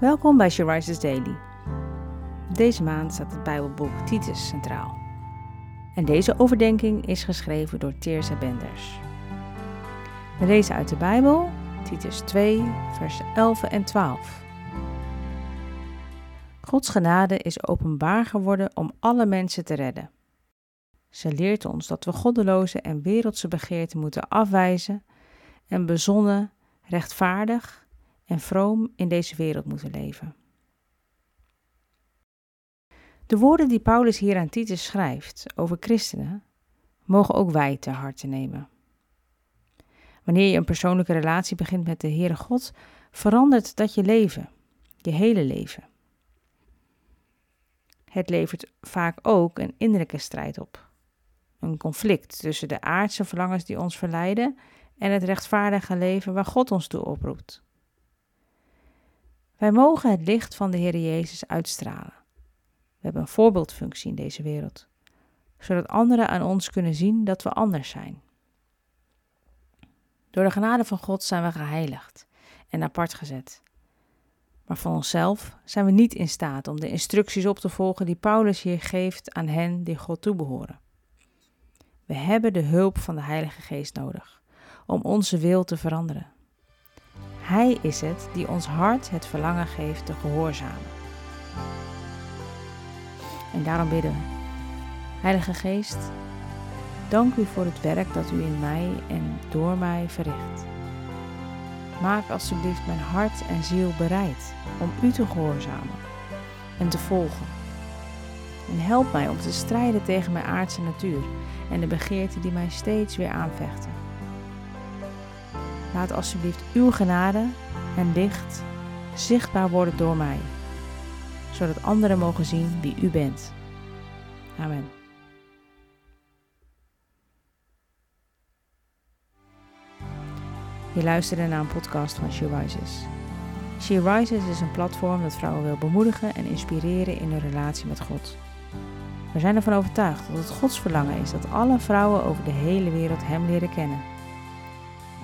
Welkom bij She Daily. Deze maand staat het Bijbelboek Titus centraal. En deze overdenking is geschreven door Teersa Benders. We lezen uit de Bijbel Titus 2, versen 11 en 12. Gods genade is openbaar geworden om alle mensen te redden. Ze leert ons dat we goddeloze en wereldse begeerten moeten afwijzen en bezonnen, rechtvaardig en vroom in deze wereld moeten leven. De woorden die Paulus hier aan Titus schrijft over christenen, mogen ook wij ter harte nemen. Wanneer je een persoonlijke relatie begint met de Heere God, verandert dat je leven, je hele leven. Het levert vaak ook een innerlijke strijd op. Een conflict tussen de aardse verlangens die ons verleiden en het rechtvaardige leven waar God ons toe oproept. Wij mogen het licht van de Heer Jezus uitstralen. We hebben een voorbeeldfunctie in deze wereld, zodat anderen aan ons kunnen zien dat we anders zijn. Door de genade van God zijn we geheiligd en apart gezet. Maar van onszelf zijn we niet in staat om de instructies op te volgen die Paulus hier geeft aan hen die God toebehoren. We hebben de hulp van de Heilige Geest nodig om onze wil te veranderen. Hij is het die ons hart het verlangen geeft te gehoorzamen. En daarom bidden we. Heilige Geest, dank u voor het werk dat u in mij en door mij verricht. Maak alsjeblieft mijn hart en ziel bereid om u te gehoorzamen en te volgen. En help mij om te strijden tegen mijn aardse natuur en de begeerten die mij steeds weer aanvechten. Laat alsjeblieft uw genade en licht zichtbaar worden door mij, zodat anderen mogen zien wie u bent. Amen. Je luisterde naar een podcast van She Rises. She Rises is een platform dat vrouwen wil bemoedigen en inspireren in hun relatie met God. We zijn ervan overtuigd dat het Gods verlangen is dat alle vrouwen over de hele wereld Hem leren kennen.